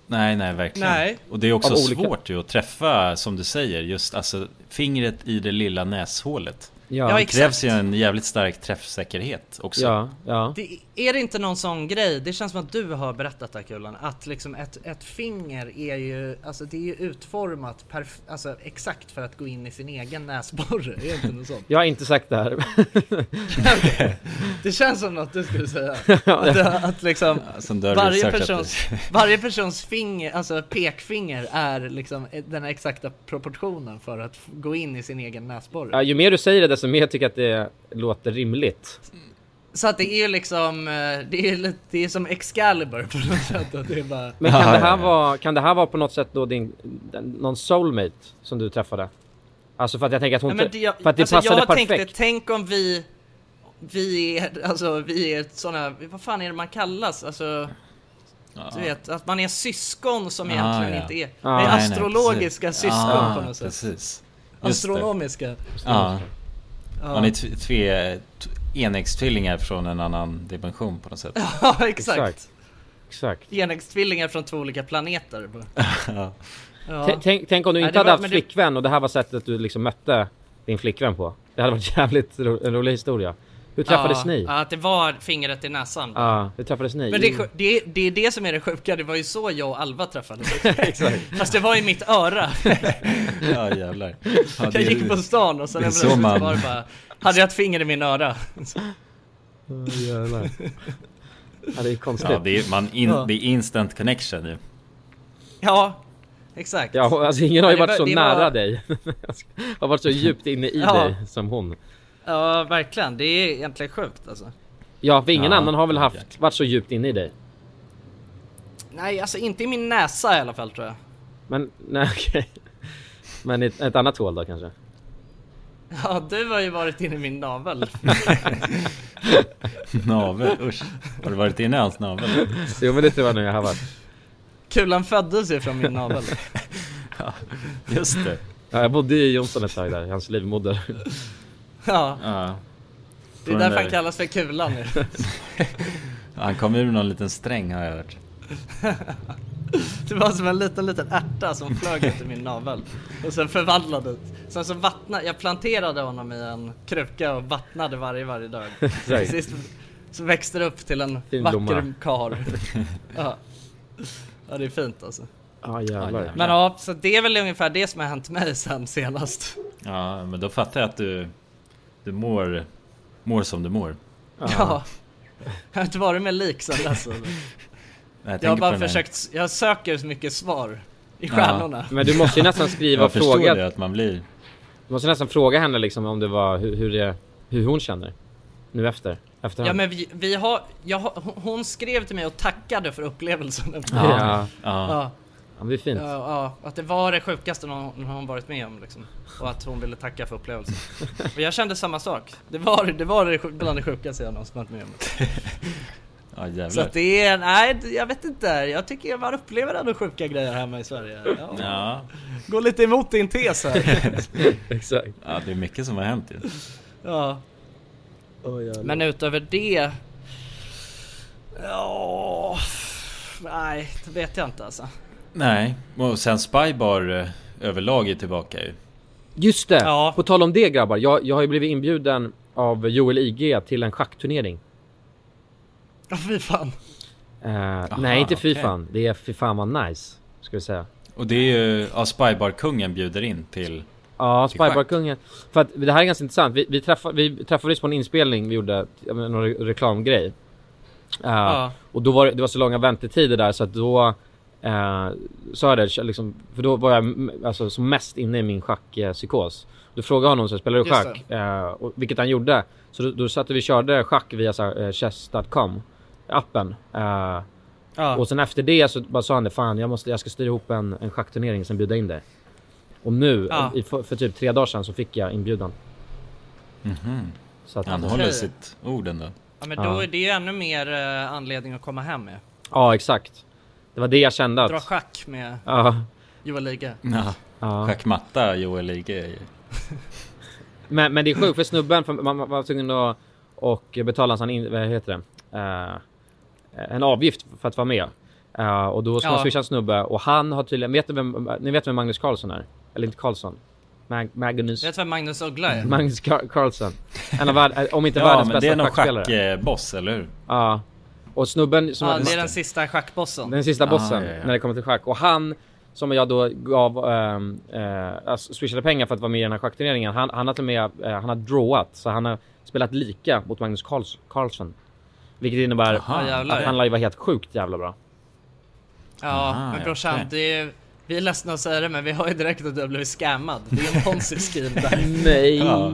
Nej, nej, verkligen. Nej. Och det är också olika- svårt ju att träffa, som du säger, just alltså fingret i det lilla näshålet. Ja. Ja, det exakt. krävs ju en jävligt stark träffsäkerhet också. Ja, ja. Det, är det inte någon sån grej, det känns som att du har berättat det här Kulan, att liksom ett, ett finger är ju, alltså det är ju utformat perf- alltså exakt för att gå in i sin egen näsborre, är det inte något sånt? [LAUGHS] Jag har inte sagt det här. [LAUGHS] Det känns som något du skulle säga. [LAUGHS] Att, att liksom Ja, varje persons, varje persons finger, alltså pekfinger är liksom den exakta proportionen för att gå in i sin egen näsborre. Ja, ju mer du säger det desto mer tycker jag att det låter rimligt. Så att det är ju liksom, eh, det är, lite, det är som Excalibur på något sätt. Att det är bara... Men kan, det här vara, kan det här vara på något sätt då din, någon soulmate som du träffade? Alltså för att jag tänker att hon... Nej, men det, jag, för att det alltså passade jag perfekt. tänkte, tänk om vi vi är, alltså vi är såna, vad fan är det man kallas? Alltså, du vet, att man är syskon som Ah, egentligen ja. inte är, Ah. är Nej, nej, astrologiska precis. syskon Ah, på något sätt. Precis. Just. Astronomiska. Ja. Ja. Man är t- tve, t- enäggstvillingar från en annan dimension på något sätt. [LAUGHS] Ja, exakt. Exakt. Exakt. Enäggstvillingar från två olika planeter. [LAUGHS] Ja. Tänk, tänk om du Nej, inte det hade var- haft flickvän och det här var sättet du liksom mötte din flickvän på. Det hade varit [LAUGHS] jävligt ro, en rolig historia. Hur träffades ja, ni? Ja, Att det var fingret i näsan. hur träffades ni? Men det, det, det är det som är det sjuka, det var ju så jag och Alva träffades. [LAUGHS] Exakt. Fast det var i mitt öra. [LAUGHS] Ja jävlar. Ja, Jag det- gick på stan och sen det så man- var det bara, hade jag ett finger i min öra. [LAUGHS] Oh, jävlar. ja, det är konstigt. Ja, det är, man in, Ja. det är instant connection ju. Ja, exakt. Ja, alltså ingen har ju Ja, varit så var- det nära var- dig. har varit så djupt inne i Ja. dig som hon. Ja, verkligen. Det är egentligen sjukt alltså. Ja, för ingen Ja, annan har väl haft, varit så djupt inne i dig. Nej, alltså inte i min näsa i alla fall tror jag. Men, [LAUGHS] nej okej. Men ett, ett annat hål då kanske? Ja, du har ju varit inne i min navel. [LAUGHS] Navel, usch. Har du varit inne i hans navel? Jo men det tror jag nog jag har varit. Kulan föddes ju från min navel. [LAUGHS] Just det. Ja, jag bodde i Jonsson ett tag där, i hans livmoder. Ja, Ja. det är därför där- han kallas för Kulan nu. [LAUGHS] Han kom ur någon liten sträng har jag hört. [LAUGHS] Det var som en liten, liten ärta som flög ut i min navel. Och sen förvandlades. Sen så vattnade, jag planterade honom i en kruka och vattnade varje, varje dag. Till sist så växte det upp till en Fin vacker karl. [LAUGHS] Ja. ja, det är fint alltså. Ja jävlar. Men ja, så det är väl ungefär det som har hänt mig sen senast. Ja, men då fattar jag att du, du mår, mår som du mår. Ja. Jag har inte varit med lik sen dess. alltså. Jag, Jag har bara försökt, jag söker så mycket svar i Ja. stjärnorna. Men du måste ju nästan skriva Jag och förstår fråga. det, att man blir... Du måste nästan fråga henne liksom om det var hur, hur, det, hur hon känner. Nu efter. efterhand. Ja men vi, vi har, jag hon skrev till mig och tackade för upplevelsen. Ja. ja. Ja. Ja, det är fint. Ja, ja, att det var det sjukaste någon, någon varit med om liksom. Och att hon ville tacka för upplevelsen. [LAUGHS] Och jag kände samma sak. Det var det, var det sjuk- bland det sjukaste jag någonsin varit med om. [LAUGHS] Ja jävlar. Så att det är, nej jag vet inte. Jag tycker man upplever ändå sjuka grejer hemma i Sverige. Ja. Ja. Går lite emot din tes här. [LAUGHS] Exakt. Ja, det är mycket som har hänt ju. ja. Men utöver det... Ja... Nej, det vet jag inte alltså. Nej, och sen Spybar eh, överlag är tillbaka ju. Just det! På tal om det grabbar, jag, jag har ju blivit inbjuden av Joel IG till en schackturnering. Ja fy fan. Eh, nej, inte fy okej. fan. Det är fy fan vad nice, ska vi säga. Och det är ju, ja Spybar-kungen bjuder in till... Ja. Spybar-kungen. För att det här är ganska intressant. Vi, vi, träffade, vi träffades på en inspelning vi gjorde, någon re- reklamgrej. Eh, Ja. Och då var det, det var så långa väntetider där så att då eh, det liksom, för då var jag alltså, som mest inne i min schackpsykos. Då frågade honom så här, spelar du schack? Eh, och, vilket han gjorde. Så då, då satt vi och körde schack via så här, eh, chess.com appen. Eh, Ja. Och sen efter det så bara sa han det, fan jag, måste, jag ska styra ihop en, en schackturnering sen bjuda in dig. Och nu, Ja. i, för, för typ tre dagar sedan så fick jag inbjudan. Mhm. Så att, Han håller sitt ord ändå. Ja men då är det ju ännu mer eh, anledning att komma hem med. Ja exakt. Det var det jag kände att... Dra schack med Ja. Joel Liga. Ja. Ja. Schackmatta Joel Ige är ju... Men, men det är sjukt för snubben, för man man var tvungen att och betala en sån in, vad heter det? Eh, en avgift för att vara med. Eh, och då ska man Ja. swisha en snubbe och han har tydligen, vet ni vem, ni vet vem Magnus Carlsson är? Eller inte Carlsson? Mag, Magnus... Vet vem Magnus Uggla är? Magnus Car- Carlsson. En av värld, om inte Ja världens men det bästa är någon schackspelare. schackboss, eller hur? Ja. Och snubben som... Ja det är den sista schackbossen. Den sista Ah, bossen ja, ja. när det kommer till schack. Och han som jag då gav, ähm, äh, alltså swishade pengar för att vara med i den här schackturneringen. Han, han har till och med, äh, han har drawat. Så han har spelat lika mot Magnus Carls, Carlsson. Vilket innebär Aha, jävlar. att han lär ju vara helt sjukt jävla bra. Ja Aha, men brorsan, det är, vi är ledsna att säga det men vi har ju direkt att du har blivit scammad. Det är en Ponzi-scheme där. [LAUGHS] Nej! Ja.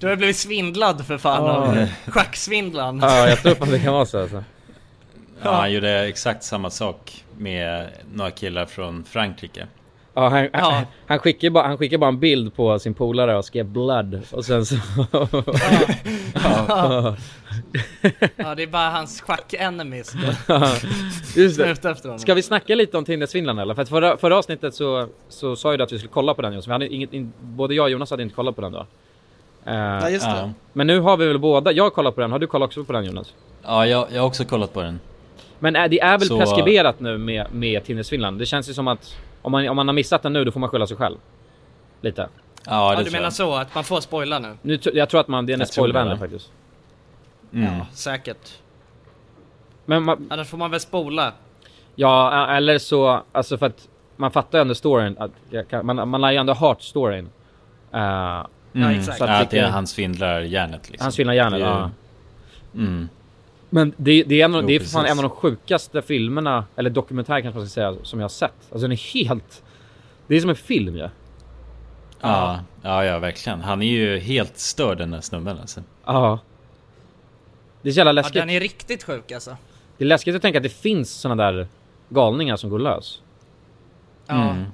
Du har blivit svindlad för fan Ja. av schacksvindlaren. Ja, jag tror fan det kan vara så alltså. Ja, han gjorde exakt samma sak med några killar från Frankrike. Ja, han, Ja. han, han, skickade bara, han skickade bara en bild på sin polare och skrev blood och sen så... [LAUGHS] Ja. Ja det är bara hans schack-enemies [LAUGHS] Just som är det. ute efter honom. Ska vi snacka lite om Tindersvindlaren eller? För att förra, förra avsnittet så, så sa ju du att vi skulle kolla på den just. Vi hade inget, in, både jag och Jonas hade inte kollat på den då. Eh, Ja just det. Ja, Men nu har vi väl båda, jag har kollat på den, har du kollat också på den Jonas? ja jag, jag har också kollat på den. Men är, det är väl Så- preskriberat nu med, med Tindersvindlaren? Det känns ju som att om man, om man har missat den nu då får man skylla sig själv. Lite. Ja, Ja du menar jag. så, att man får spoila nu? Nu, jag tror att man, den är spoilvänlig faktiskt. Mm. Ja, säkert. Men man, Annars får man väl spola. ja, eller så, alltså för att man fattar ju ändå storyn. Att, jag kan- man, man lär ju ändå hört storyn. Uh, Ja, Mm. exakt. Så att Ja, det att det är han svindlar järnet liksom. han är ju- ja. Mm. Men det, det är, en, av- Jo, det är för fan en av de sjukaste filmerna, eller dokumentärer kanske man ska säga, som jag har sett. Alltså den är helt... Det är som en film ju. Ja. Ja, ja, ja, verkligen. Han är ju helt störd den där snubben alltså. ja. Det är så jävla Ja, läskigt. den är riktigt sjuk alltså. Det är läskigt att tänka att det finns såna där galningar som går lös. Ja. Mm.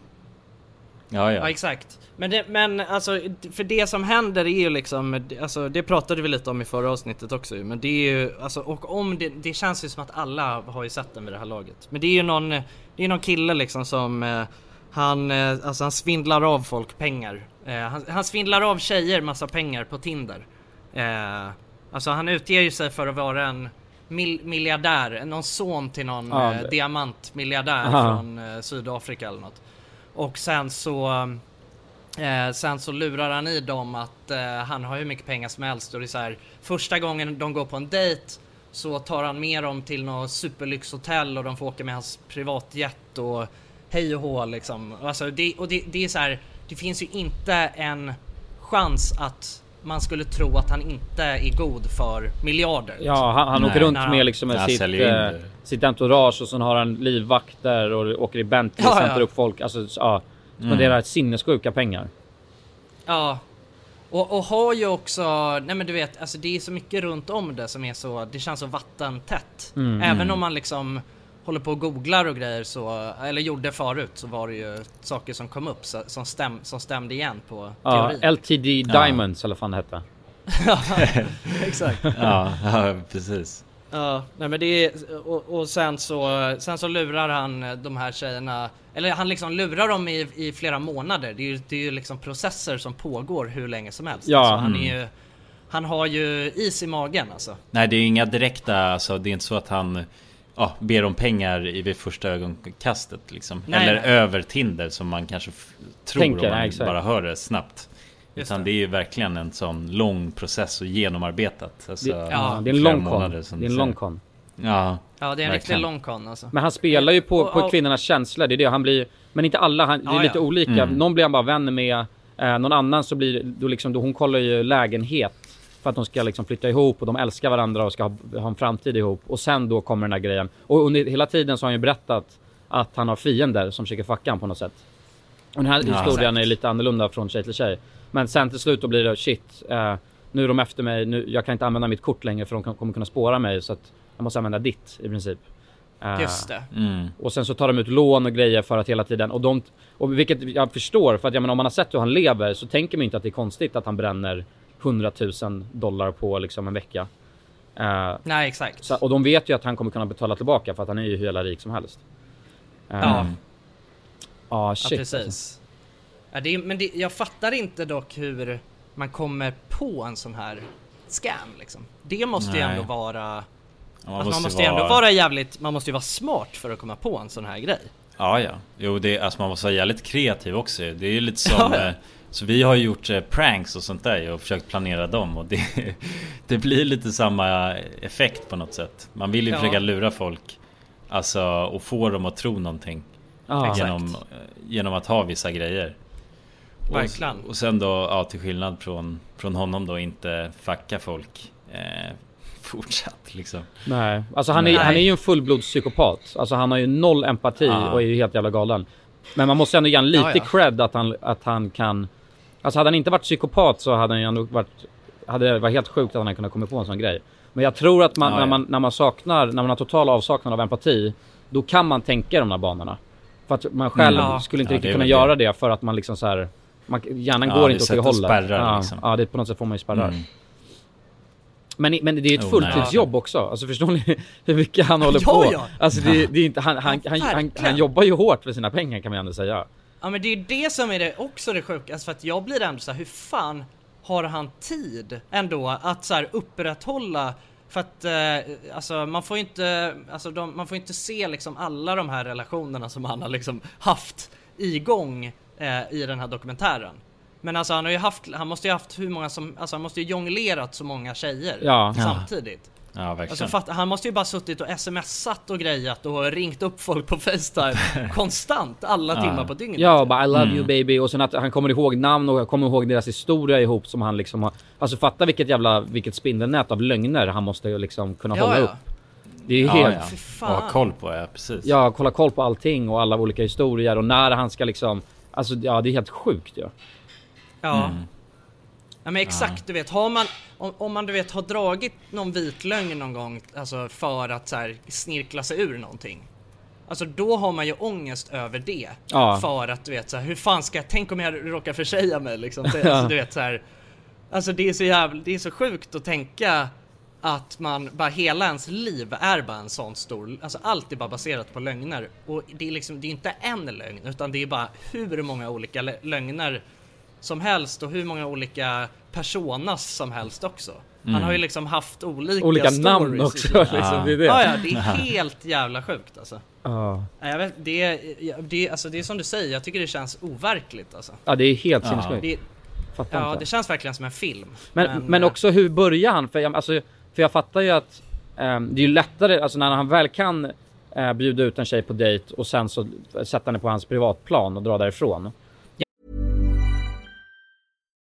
Ja, Ja ja. exakt. Men, det, men alltså, för det som händer är ju liksom, alltså det pratade vi lite om i förra avsnittet också men det är ju, alltså och om det, det känns ju som att alla har ju sett den vid det här laget. Men det är ju någon, det är någon kille liksom som, eh, han, eh, alltså han svindlar av folk pengar. Eh, han, han svindlar av tjejer massa pengar på Tinder. Alltså han utger ju sig för att vara en mil, miljardär, någon son till någon Ja, eh, diamantmiljardär Aha. från eh, Sydafrika eller något. Och sen så eh, Sen så lurar han i dem att eh, han har hur mycket pengar som helst och det är så här, Första gången de går på en dejt Så tar han med dem till något superlyxhotell och de får åka med hans privatjet och Hej och hå liksom. Alltså det, och det, det är så här, Det finns ju inte en chans att man skulle tro att han inte är god för miljarder. Ja, han, han Nej. åker runt han- med liksom Han sitt, eh, sitt entourage och sen har han livvakter och åker i Bentley och Ja, hämtar ja. upp folk. Alltså, ja. Spenderar sinnessjuka pengar. Ja. Och, och har ju också, nej men du vet, alltså det är så mycket runt om det som är så, det känns så vattentätt. Mm. Även Mm. om man liksom håller på och googlar och grejer så, eller gjorde förut så var det ju saker som kom upp så, som, stäm, som stämde igen på Ja, teorin. LTD Diamonds eller vad fan det hette. [LAUGHS] Exakt. [LAUGHS] ja, ja, precis. Ja, nej men det är, och, och sen så, sen så lurar han de här tjejerna, eller han liksom lurar dem i, i flera månader. Det är ju, det är ju liksom processer som pågår hur länge som helst. Ja. Alltså, han Mm. är ju, han har ju is i magen alltså. Nej, det är inga direkta, alltså det är inte så att han ja, ber om pengar i vid första ögonkastet liksom. Nej, Eller nej. över Tinder som man kanske tror Tänker, om man nej, bara hör det snabbt. Just Utan det. är ju verkligen en sån lång process och genomarbetat. Alltså, Det- ja, det är en long con. Det är en säger. con. Ja, Ja det är en riktig verkligen. long con alltså. Men han spelar ju på, Och- på kvinnornas känslor, det är det han blir Men inte alla, han, det är Ja, lite ja. olika. Mm. Någon blir han bara vän med eh, Någon annan så blir då liksom, då hon kollar ju lägenhet För att de ska liksom flytta ihop och de älskar varandra och ska ha, ha en framtid ihop Och sen då kommer den här grejen Och under hela tiden så har han ju berättat Att han har fiender som försöker fucka han på något sätt Och den här Ja, historien exakt. är lite annorlunda från tjej till tjej Men sen till slut då blir det shit eh, Nu är de efter mig, nu, jag kan inte använda mitt kort längre för de kommer kunna spåra mig så att Jag måste använda ditt i princip Eh, Just det. Mm. och sen så tar de ut lån och grejer för att hela tiden och de och vilket jag förstår för att jag menar om man har sett hur han lever så tänker man inte att det är konstigt att han bränner 100 000 dollar på liksom en vecka. Eh, Nej exakt. så, och de vet ju att han kommer kunna betala tillbaka för att han är ju hur jävla rik som helst. Eh, Ja. Ja, Ja shit. precis. alltså. Ja, det är, men det, jag fattar inte dock hur man kommer på en sån här scam liksom. Det måste ju Nej. ändå vara... Ja, Man, alltså, man måste ju ändå vara jävligt, man måste ju vara smart för att komma på en sån här grej. Ja, ja. Jo, det, alltså man måste vara jävligt kreativ också. Det är ju lite [LAUGHS] som... Ja, ja. eh, Så vi har ju gjort eh, pranks och sånt där och försökt planera dem och det, [LAUGHS] det blir lite samma effekt på något sätt. Man vill ju Ja. försöka lura folk. Alltså och få dem att tro någonting. Ja. genom, eh, genom att ha vissa grejer. Verkligen. Och, och sen då, ja till skillnad från, från honom då inte fucka folk. Eh, [LAUGHS] fortsatt liksom. Nej, alltså han är, Nej. han är ju en fullblodspsykopat. Alltså han har ju noll empati Ja. och är ju helt jävla galen. Men man måste ändå ge han lite Ja, ja. cred att han, att han kan... Alltså hade han inte varit psykopat så hade han ju ändå varit... Hade det varit helt sjukt att han hade kunnat komma på en sån grej. Men jag tror att man, Ja, när, ja. man, när man saknar, när man har total avsaknad av empati, då kan man tänka i de här banorna. För att man själv Mm. Skulle inte Ja, riktigt det kunna väl göra det för att man liksom så här, man, hjärnan går det inte åt det hållet. spärrar ja, liksom. ja, det på något sätt får man ju spärrar. Mm. Men, men det är ett Oh, fulltidsjobb också. Alltså förstår ni [LAUGHS] hur mycket han håller Ja, på? ja. Alltså det, det är inte, han, han, han, han, jobbar ju hårt för sina pengar kan man ändå säga. Ja men det är ju det som är det också det sjuka, alltså för att jag blir ändå så här, hur fan har han tid ändå att så här upprätthålla för att eh, alltså man får ju inte, alltså de, man får inte se liksom alla de här relationerna som han har liksom haft igång eh, i den här dokumentären. Men alltså han har ju haft, han måste ju haft hur många som, alltså han måste ju jonglerat så många tjejer Ja. samtidigt. Ja verkligen. Alltså fatt, han måste ju bara suttit och smsat och grejat och ringt upp folk på Facetime [LAUGHS] konstant alla Ja. timmar på dygnet. Ja, bara I love Mm. you baby och sen att han kommer ihåg namn och kommer ihåg deras historia ihop som han liksom har... Alltså fatta vilket jävla, vilket spindelnät av lögner han måste ju liksom kunna Ja, hålla ja. upp. Det är ju ja, helt... ja. Ha koll på ja, precis. Ja, kolla koll på allting och alla olika historier och när han ska liksom... Alltså ja, det är helt sjukt ja. Ja. Mm. Ja men exakt, du vet, har man, om, om man du vet har dragit någon vit lögn någon gång, alltså för att så här, snirkla sig ur någonting. Alltså då har man ju ångest över det. Ja. För att du vet så här, hur fan ska jag, tänk om jag råkar försäga mig liksom. Det, alltså, du vet så här, Alltså det är så jävla, det är så sjukt att tänka att man, bara hela ens liv är bara en sån stor, alltså allt är bara baserat på lögner. Och det är liksom, det är inte en lögn, utan det är bara hur många olika lö- lögner som helst och hur många olika personas som helst också. Han har ju liksom haft olika Olika stories namn också liksom, det är det. Ja, ja, det är [LAUGHS] helt jävla sjukt alltså. Ja. Nej, Jag vet, det, är- ja, det, alltså, det är som du säger, jag tycker det känns overkligt alltså. Ja, det är helt Ja. sinnessjukt. Fattar ja, inte. det känns verkligen som en film. Men, men, eh, också hur börjar han? För jag, alltså, för jag fattar ju att ehm, det är ju lättare, alltså när han väl kan eh, bjuda ut en tjej på dejt och sen så sätta henne på hans privatplan och dra därifrån.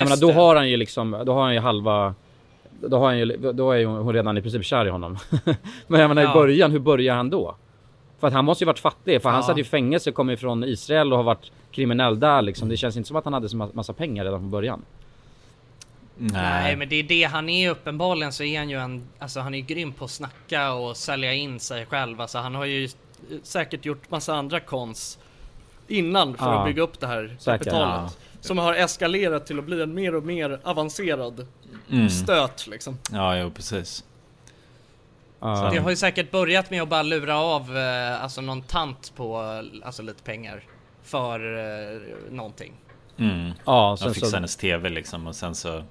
Jag menar, då har han ju liksom, då har han ju halva då, har han ju, då är ju hon redan i princip kär i honom. [LAUGHS] Men jag menar Ja. i början, hur börjar han då? För att han måste ju varit fattig, för han Ja. satt ju i fängelse, kommer ju från Israel och har varit kriminell där liksom. Det känns inte som att han hade så ma- massa pengar redan från början. Nej men det är det, han är uppenbarligen så är han ju en, alltså han är ju grym på att snacka och sälja in sig själv. Alltså han har ju säkert gjort massa andra kons innan för Ja. att bygga upp det här Säkert, kapitalet. Som har eskalerat till att bli en mer och mer avancerad Mm. stöt liksom. Ja, jo precis. Så det har ju säkert börjat med att bara lura av eh, alltså någon tant på eh, alltså lite pengar för eh, någonting. Mm. Ja, sen fick så- hennes TV liksom och sen så...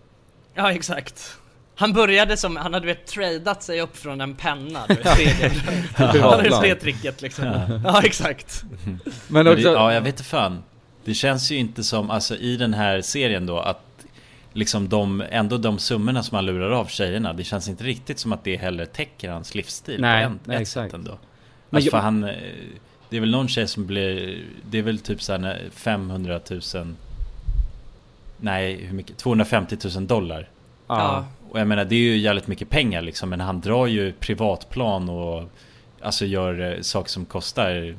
Ja exakt. Han började som, han hade vet tradat sig upp från en penna. du vet, [LAUGHS] han hade det tricket liksom. Ja. Ja exakt. Men det, också- ja, jag vet inte fan. Det känns ju inte som, alltså i den här serien då att liksom de, ändå de summorna som han lurar av tjejerna, det känns inte riktigt som att det heller täcker hans livsstil Nej, på en, nej, ett exakt. sätt ändå. Men Alltså jag- för han, eh, det är väl någon tjej som blir, det är väl typ såhär 500 000 Nej, hur mycket? 250 000 dollar. Ja. Och jag menar det är ju jävligt mycket pengar liksom Men han drar ju privatplan och Alltså gör eh, saker som kostar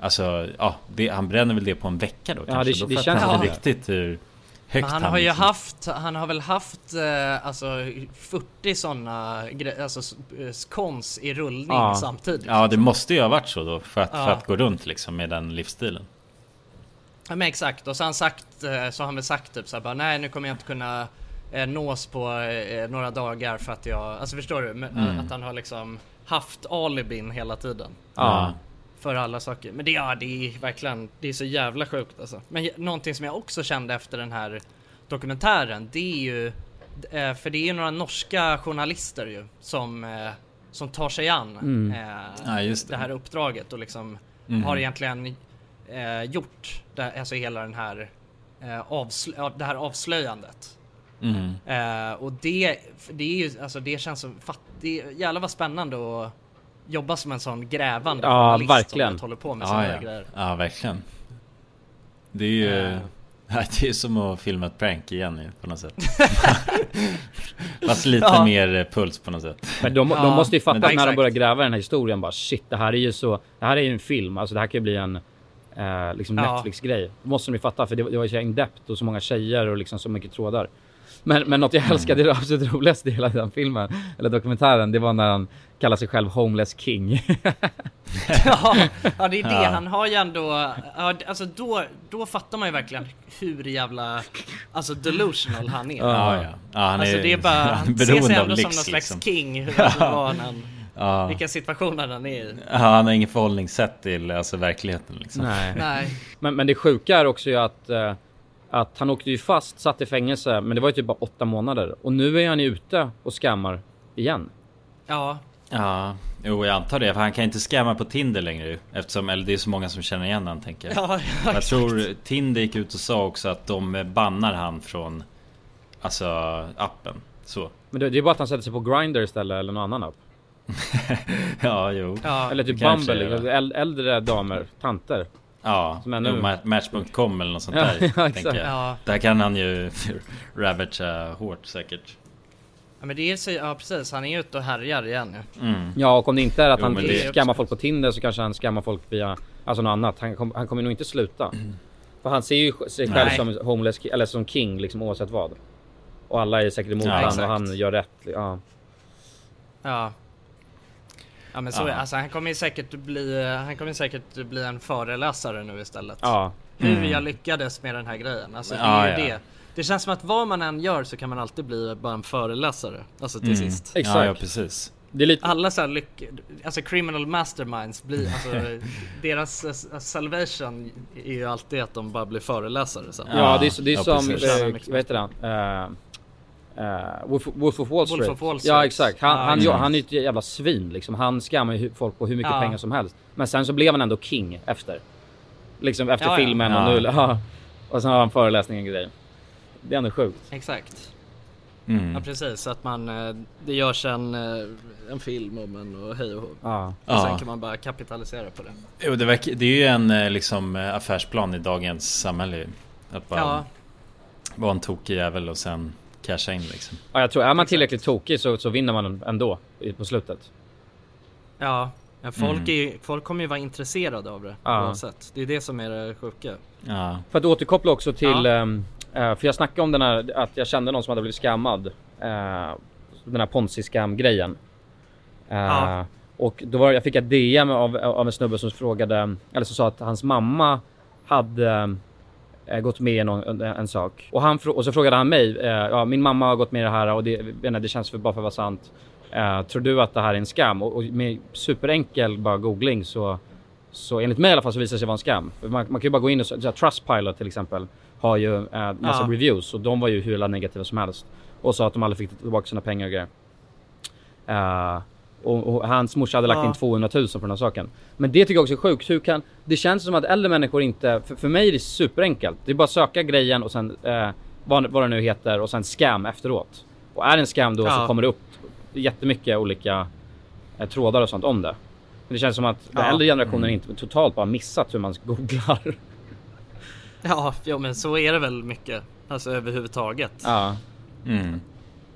Alltså ja, det, han bränner väl det på en vecka då Ja, kanske det- Då det känns det. riktigt hur högt Men han har ju liksom- haft, han har väl haft eh, alltså 40 sådana alltså kons i rullning ja. samtidigt. Ja det måste ju ha varit så då för att, för Ja. att gå runt liksom med den livsstilen Ja men exakt och så har han sagt, eh, så har han väl sagt typ såhär bara nej nu kommer jag inte kunna eh, nås på eh, några dagar för att jag, alltså förstår du? Mm. Att han har liksom haft alibin hela tiden. Ja. För alla saker. Men det, ja, det är verkligen, det är så jävla sjukt alltså. Men någonting som jag också kände efter den här dokumentären, det är ju, eh, för det är ju några norska journalister ju som, eh, som tar sig an Mm. eh, Ja, just det. det här uppdraget och liksom Mhm. har egentligen eh, gjort det, alltså hela den här eh, det här avslöjandet. Eh, och det, det är ju, alltså det känns som, fatt, det är, jävlar vad spännande att jobba som en sån grävande Ja, journalist verkligen. som håller på med ja, såna ja. här grejer. ja, verkligen Det är ju Eh. [LAUGHS] Det är som att filma ett prank igen ju, på något sätt [LAUGHS] Fast lite Ja. mer eh, puls på något sätt Men de, de måste ju fatta när de exakt. börjar gräva den här historien bara shit, det här är ju så, det här är ju en film, alltså det här kan ju bli en eh, liksom Ja. Netflix-grej. Det måste de ju fatta för det, var- det var ju så in-depth och så många tjejer och liksom så mycket trådar. Men, men något jag Mm. älskade, det absolut roligaste i hela den filmen, eller dokumentären, det var när han kallar sig själv Homeless King. [LAUGHS] ja, ja, det är det. Ja. Han har ju ändå, ja, alltså då, då fattar man ju verkligen hur jävla, alltså delusional han är. Ja, ja. Ja, han alltså är- det är bara, han [LAUGHS] ser sig ändå som någon slags liksom. king, [LAUGHS] hur Ja. han Ja. vilka situationer han är i. Ja, han har ingen förhållningssätt till alltså, verkligheten liksom. Nej. Nej. Men, men det sjuka är också ju att eh, att han åkte ju fast, satt i fängelse, men det var ju typ bara åtta månader. Och nu är han ju ute och skammar igen. Ja, Ja, jo jag antar det. För han kan inte scamma på Tinder längre ju. Eftersom, eller det är så många som känner igen han tänker jag. Ja, [LAUGHS] ja, jag tror Tinder gick ut och sa också att de bannar han från Alltså appen. Så. Men det, det är bara att han sätter sig på Grindr istället eller någon annan app. [LAUGHS] Ja, jo. Ja. Eller typ Bumble, äldre damer, tanter. Ja, Som ma- Match.com eller något sånt Ja, där. [LAUGHS] ja, exakt. jag. Ja. Där kan han ju [LAUGHS] ravagea hårt säkert. ja men det är så, ja precis, han är ute och härjar igen nu. Mm. Ja, och om det inte är att Jo, han det- skammar folk på Tinder så kanske han skammar folk via, alltså något annat. Han, kom, han kommer nog inte sluta. [CLEARS THROAT] För han ser ju sig själv Nej. som homeless, eller som king liksom oavsett vad. Och alla är säkert emot Ja, honom och han gör rätt. Ja. Ja. Ja men så Ja. alltså han kommer ju säkert bli, han kommer säkert bli en föreläsare nu istället. ja. Hur Mm. jag lyckades med den här grejen. Alltså det Ja, är ju ja. det. Det känns som att vad man än gör så kan man alltid bli bara en föreläsare. Alltså till Mm. sist. Exakt. Ja, ja, precis. Det är lite... Alla så här lyck... Alltså criminal masterminds blir, [LAUGHS] alltså deras eh, salvation är ju alltid att de bara blir föreläsare sen. Ja, det är, det är Ja, som, precis. eh, vad heter han? Uh, uh, Wolf, Wolf of Wall Street. Wolf of Wall Ja Street. exakt. Han, Ja, han, exakt. han är ju ett jävla svin liksom. Han skammar ju folk på hur mycket Ja. pengar som helst. Men sen så blev han ändå king efter. Liksom efter Ja, ja. filmen och Ja. nu... [LAUGHS] Ja. Och sen har han föreläsningen och grejer. Det är ändå sjukt. Exakt. Mm. Ja precis, att man, eh, det görs en, eh, en film om en och hej och hå. Ja. Och Ja. sen kan man bara kapitalisera på det. Jo, det, verkar, det är ju en liksom affärsplan i dagens samhälle. Att bara Ja, vara en tokig jävel och sen casha in liksom. Ja, jag tror är man tillräckligt tokig så, så vinner man ändå på slutet. ja. ja folk, Mm. är, folk kommer ju vara intresserade av det Ja. oavsett. Det är det som är det sjuka. Ja. För att återkoppla också till, Ja. eh, för jag snackade om den här, att jag kände någon som hade blivit skammad. eh, den här ponzi-skam grejen. Eh, Ja. Och då var, jag fick ett DM av, av en snubbe som frågade, eller som sa att hans mamma hade eh, gått med i någon, en, sak. Och, han, och så frågade han mig, eh, ja min mamma har gått med i det här och det, det känns för, bara för att vara sant. Eh, tror du att det här är en skam? Och, och med superenkel bara googling så så enligt mig i alla fall så visar det sig vara en skam. Man, man kan ju bara gå in och så, så här, Trustpilot till exempel har ju eh, massa Ja. reviews och de var ju hur negativa som helst. Och sa att de aldrig fick tillbaka sina pengar och grejer. Eh, och, och hans morsa hade lagt Ja. in 200 000 på den här saken. Men det tycker jag också är sjukt. Hur kan, det känns som att äldre människor inte, för, för mig är det superenkelt. Det är bara att söka grejen och sen eh, vad, vad det nu heter och sen scam efteråt. Och är det en scam då så Ja. kommer det upp jättemycket olika eh, trådar och sånt om det. Men det känns som att den Ja. äldre generationen inte totalt bara missat hur man googlar. [LAUGHS] Ja, ja men så är det väl mycket. Alltså överhuvudtaget. Ja. Mm.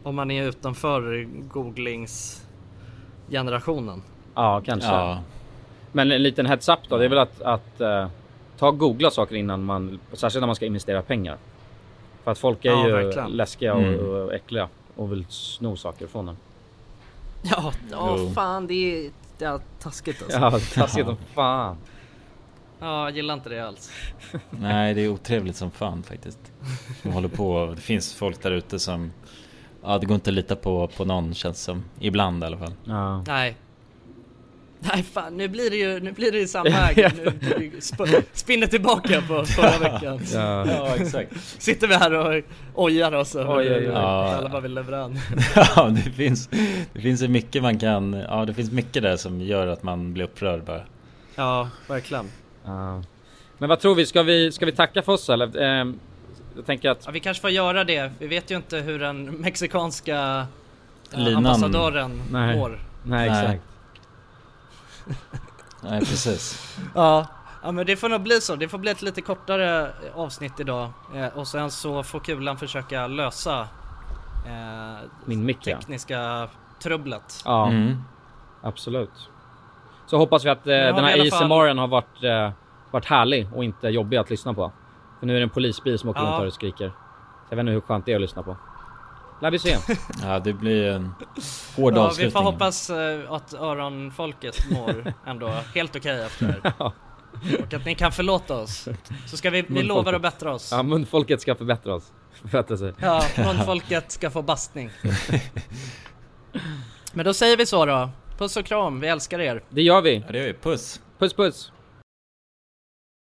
Om man är utanför googlingsgenerationen. Ja, kanske. Ja. Men en liten heads up då, det är väl att, att eh, ta och googla saker innan man, särskilt när man ska investera pengar. För att folk är Ja, ju verkligen. läskiga och, Mm. och äckliga och vill sno saker från en. Ja, ja Jo. fan det är, det är taskigt alltså. Ja, Ja. taskigt som fan. jag gillar inte det alls. Nej, det är otrevligt som fan faktiskt. De håller på det finns folk där ute som Ja, det går inte att lita på, på någon känns som. Ibland i alla fall. Ja. Nej. Nej fan, nu blir det ju nu blir det ju samma här. [LAUGHS] Nu sp- spinner tillbaka på förra veckan. Ja. Ja, exakt. Sitter vi här och ojar oss över Oj, oj, oj. Ja. alla bara vill leverera. [LAUGHS] Ja, det finns, det finns ju mycket man kan, ja det finns mycket där som gör att man blir upprörd bara. Ja, verkligen. Ja. Men vad tror vi? Ska vi, ska vi tacka för oss eller? Jag tänker att... Ja, vi kanske får göra det. Vi vet ju inte hur den mexikanska eh, Linan. ambassadören Nej. mår. Nej, Nej. exakt. [LAUGHS] Nej, precis. Ja. ja, men det får nog bli så. Det får bli ett lite kortare avsnitt idag. Eh, och sen så får Kulan försöka lösa eh, Min mick ja. tekniska trubblet. Ja, Mm. absolut. Så hoppas vi att eh, har den vi här i alla fall- ASMRen har varit, eh, varit härlig och inte jobbig att lyssna på. För nu är det en polisbil som åker Ja. runt här och skriker. Så jag vet inte hur skönt det är att lyssna på. Lär vi se. [LAUGHS] Ja, det blir en hård Ja, vi avslutning. får hoppas eh, att öronfolket mår ändå helt okej efter det här. [LAUGHS] Ja. Och att ni kan förlåta oss. Så ska vi, vi lovar att bättra oss. ja, munfolket ska förbättra oss. [LAUGHS] Förbättra sig. Ja, munfolket ska få bastning. Men då säger vi så då. Puss och kram, vi älskar er. Det gör vi. Ja, det gör vi. Puss! Puss puss.